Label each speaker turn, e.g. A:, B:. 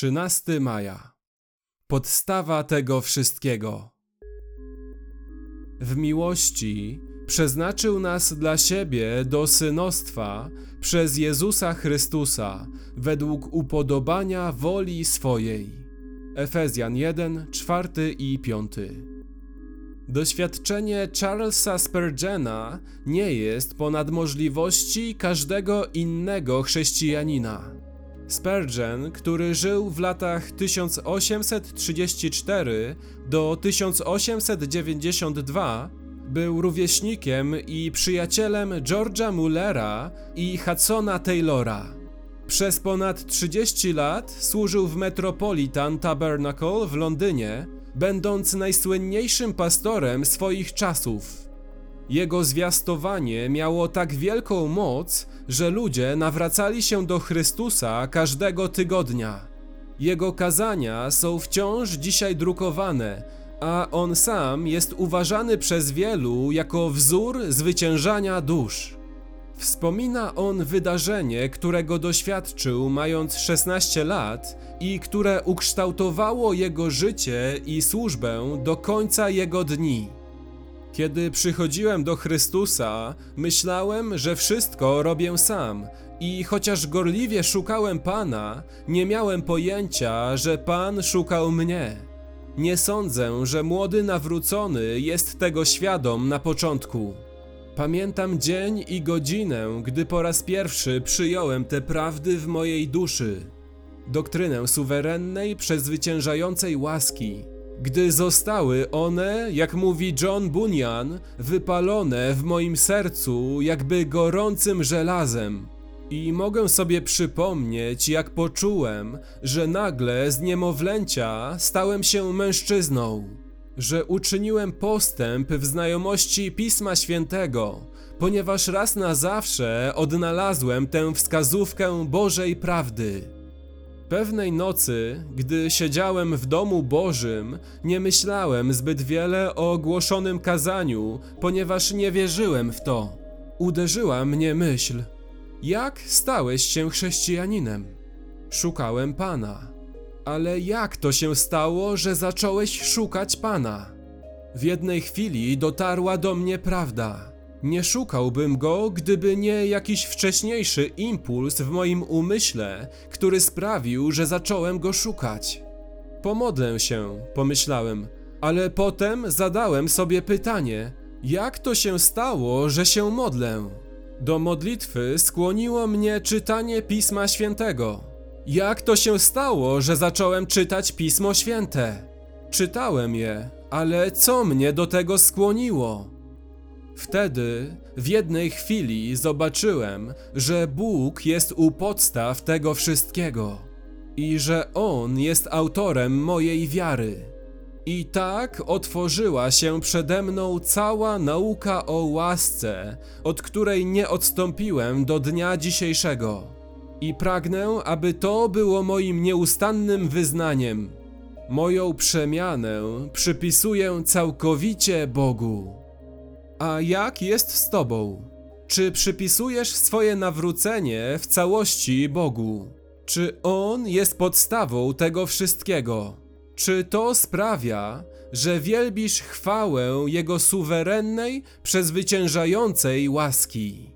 A: 13 maja. Podstawa tego wszystkiego. W miłości przeznaczył nas dla siebie do synostwa przez Jezusa Chrystusa według upodobania woli swojej. Efezjan 1, 4 i 5. Doświadczenie Charlesa Spurgeona nie jest ponad możliwości każdego innego chrześcijanina. Spurgeon, który żył w latach 1834 do 1892, był rówieśnikiem i przyjacielem George'a Mullera i Hudsona Taylora. Przez ponad 30 lat służył w Metropolitan Tabernacle w Londynie, będąc najsłynniejszym pastorem swoich czasów. Jego zwiastowanie miało tak wielką moc, że ludzie nawracali się do Chrystusa każdego tygodnia. Jego kazania są wciąż dzisiaj drukowane, a on sam jest uważany przez wielu jako wzór zwyciężania dusz. Wspomina on wydarzenie, którego doświadczył mając 16 lat i które ukształtowało jego życie i służbę do końca jego dni. Kiedy przychodziłem do Chrystusa, myślałem, że wszystko robię sam i chociaż gorliwie szukałem Pana, nie miałem pojęcia, że Pan szukał mnie. Nie sądzę, że młody nawrócony jest tego świadom na początku. Pamiętam dzień i godzinę, gdy po raz pierwszy przyjąłem te prawdy w mojej duszy. Doktrynę suwerennej, przezwyciężającej łaski. Gdy zostały one, jak mówi John Bunyan, wypalone w moim sercu jakby gorącym żelazem. I mogę sobie przypomnieć, jak poczułem, że nagle z niemowlęcia stałem się mężczyzną że uczyniłem postęp w znajomości Pisma Świętego, ponieważ raz na zawsze odnalazłem tę wskazówkę Bożej prawdy. Pewnej nocy, gdy siedziałem w domu Bożym, nie myślałem zbyt wiele o ogłoszonym kazaniu, ponieważ nie wierzyłem w to. Uderzyła mnie myśl: jak stałeś się chrześcijaninem? Szukałem Pana. Ale jak to się stało, że zacząłeś szukać Pana? W jednej chwili dotarła do mnie prawda. Nie szukałbym go, gdyby nie jakiś wcześniejszy impuls w moim umyśle, który sprawił, że zacząłem go szukać. Pomodlę się, pomyślałem, ale potem zadałem sobie pytanie: jak to się stało, że się modlę? Do modlitwy skłoniło mnie czytanie Pisma Świętego. Jak to się stało, że zacząłem czytać Pismo Święte? Czytałem je, ale co mnie do tego skłoniło? Wtedy, w jednej chwili, zobaczyłem, że Bóg jest u podstaw tego wszystkiego i że On jest autorem mojej wiary. I tak otworzyła się przede mną cała nauka o łasce, od której nie odstąpiłem do dnia dzisiejszego i pragnę, aby to było moim nieustannym wyznaniem. Moją przemianę przypisuję całkowicie Bogu. A jak jest z Tobą? Czy przypisujesz swoje nawrócenie w całości Bogu? Czy On jest podstawą tego wszystkiego? Czy to sprawia, że wielbisz chwałę Jego suwerennej, przezwyciężającej łaski?